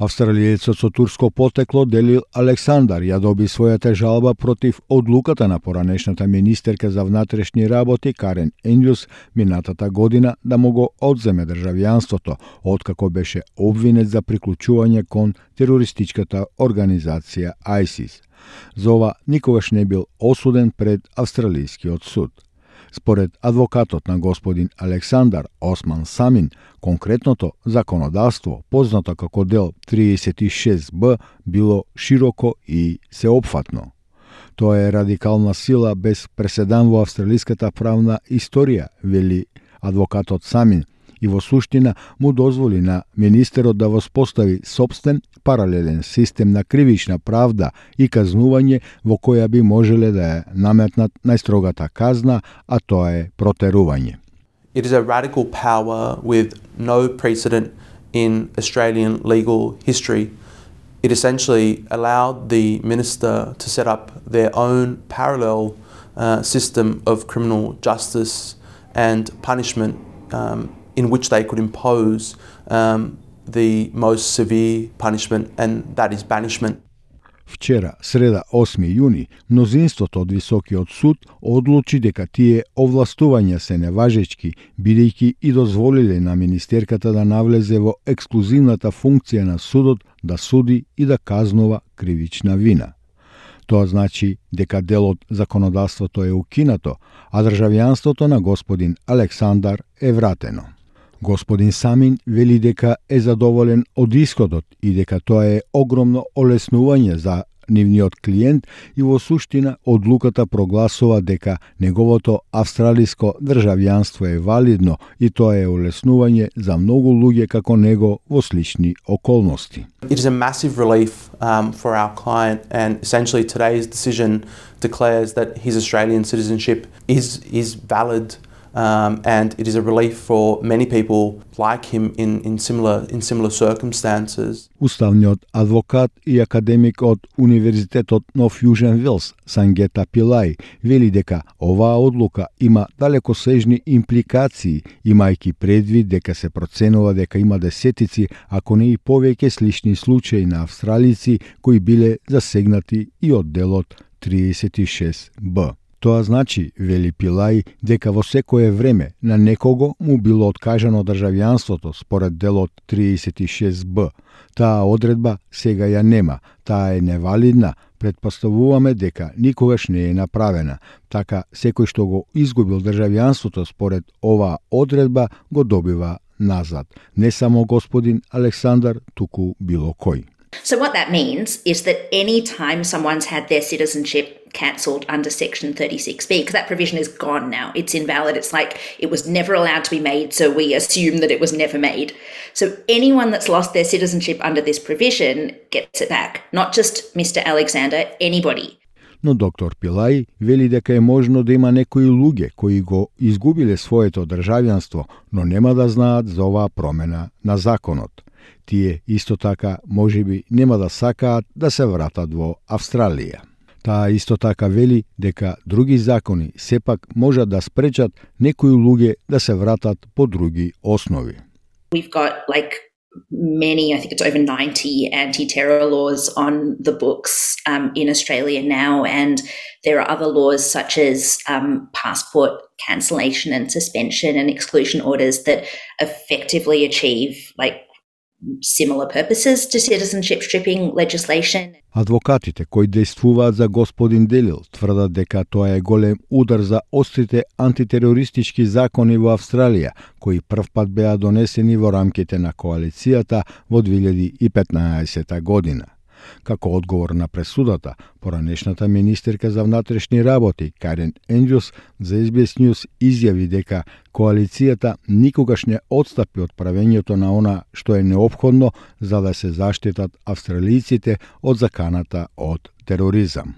Австралијецот со турско потекло Делил Александар ја доби својата жалба против одлуката на поранешната министерка за внатрешни работи Карен Енјус минатата година да му го одземе државјанството, откако беше обвинет за приклучување кон терористичката организација ISIS. За ова никогаш не бил осуден пред австралискиот суд. Според адвокатот на господин Александар Осман Самин, конкретното законодавство, познато како дел 36Б, било широко и сеопфатно. Тоа е радикална сила без преседан во австралиската правна историја, вели адвокатот Самин, и во суштина му дозволи на министерот да воспостави собствен паралелен систем на кривична правда и казнување во која би можеле да е наметнат најстрогата казна, а тоа е протерување. It is a radical power with no precedent in Australian legal history. It essentially allowed the minister to set up their own parallel uh, system of criminal justice and punishment um, in which they could impose um, the most severe punishment, and that is banishment. Вчера, среда 8 јуни, мнозинството од Високиот суд одлучи дека тие овластувања се неважечки, бидејќи и дозволиле на министерката да навлезе во ексклузивната функција на судот да суди и да казнува кривична вина. Тоа значи дека дел од законодавството е укинато, а државјанството на господин Александар е вратено. Господин Самин вели дека е задоволен од исходот и дека тоа е огромно олеснување за нивниот клиент и во суштина одлуката прогласува дека неговото австралиско државјанство е валидно и тоа е олеснување за многу луѓе како него во слични околности. It is a massive relief um, for our client and essentially today's decision declares that his Australian citizenship is is valid um, and it is a relief for many people like him in, in, similar, in similar circumstances. Уставниот адвокат и академик од Универзитетот Нов Јужен Вилс, Сангета Пилај, вели дека оваа одлука има далекосежни импликации, имајќи предвид дека се проценува дека има десетици, ако не и повеќе слични случаи на австралици кои биле засегнати и од делот 36Б. Тоа значи, вели Пилај, дека во секое време на некого му било откажано државјанството според делот 36б. Таа одредба сега ја нема, таа е невалидна, предпоставуваме дека никогаш не е направена. Така, секој што го изгубил државјанството според оваа одредба го добива назад. Не само господин Александар, туку било кој. So, what that means is that any time someone's had their citizenship cancelled under Section 36B, because that provision is gone now, it's invalid. It's like it was never allowed to be made, so we assume that it was never made. So, anyone that's lost their citizenship under this provision gets it back, not just Mr. Alexander, anybody. но доктор Пилај вели дека е можно да има некои луѓе кои го изгубиле своето државјанство, но нема да знаат за оваа промена на законот тие исто така можеби нема да сакаат да се вратат во Австралија. Таа исто така вели дека други закони сепак можат да спречат некои луѓе да се вратат по други основи. We've got like many, I think it's over 90 anti terror laws on the books um, in Australia now. And there are other laws such as um, passport cancellation and suspension and exclusion orders that effectively achieve like similar purposes to citizenship stripping legislation. Адвокатите кои действуваат за господин Делил тврдат дека тоа е голем удар за острите антитерористички закони во Австралија, кои првпат беа донесени во рамките на коалицијата во 2015 година. Како одговор на пресудата, поранешната министерка за внатрешни работи Карен Енджус за SBS News изјави дека коалицијата никогаш не отстапи од правењето на она што е необходно за да се заштитат австралијците од заканата од тероризам.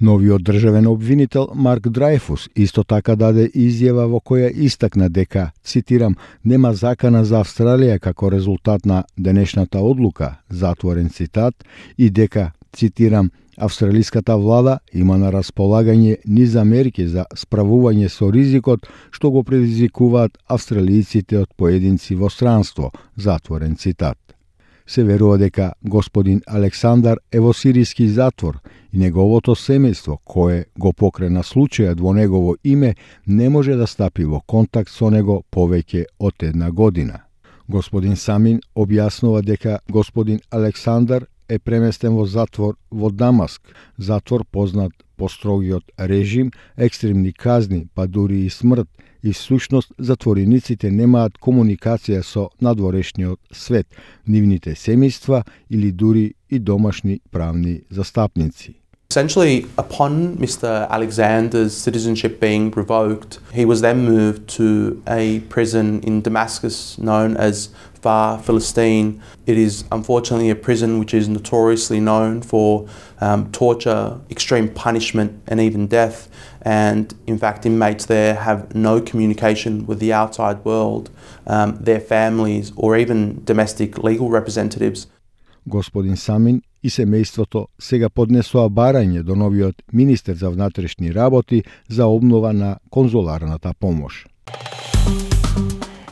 Новиот државен обвинител Марк Драйфус исто така даде изјава во која истакна дека, цитирам, нема закана за Австралија како резултат на денешната одлука, затворен цитат, и дека цитирам, Австралиската влада има на располагање низ мерки за справување со ризикот што го предизвикуваат австралијците од поединци во странство, затворен цитат. Се верува дека господин Александар е во сиријски затвор и неговото семејство, кое го покрена случајот во негово име, не може да стапи во контакт со него повеќе од една година. Господин Самин објаснува дека господин Александар е преместен во затвор во Дамаск, затвор познат построгиот режим, екстремни казни, па дури и смрт, и всушност затворениците немаат комуникација со надворешниот свет, нивните семејства или дури и домашни правни застапници. Essentially, upon Mr. Alexander's citizenship being revoked, he was then moved to a prison in Damascus known as Far Philistine. It is unfortunately a prison which is notoriously known for um, torture, extreme punishment, and even death. And in fact, inmates there have no communication with the outside world, um, their families, or even domestic legal representatives. Господин Самин и семејството сега поднесоа барање до новиот министер за внатрешни работи за обнова на конзуларната помош.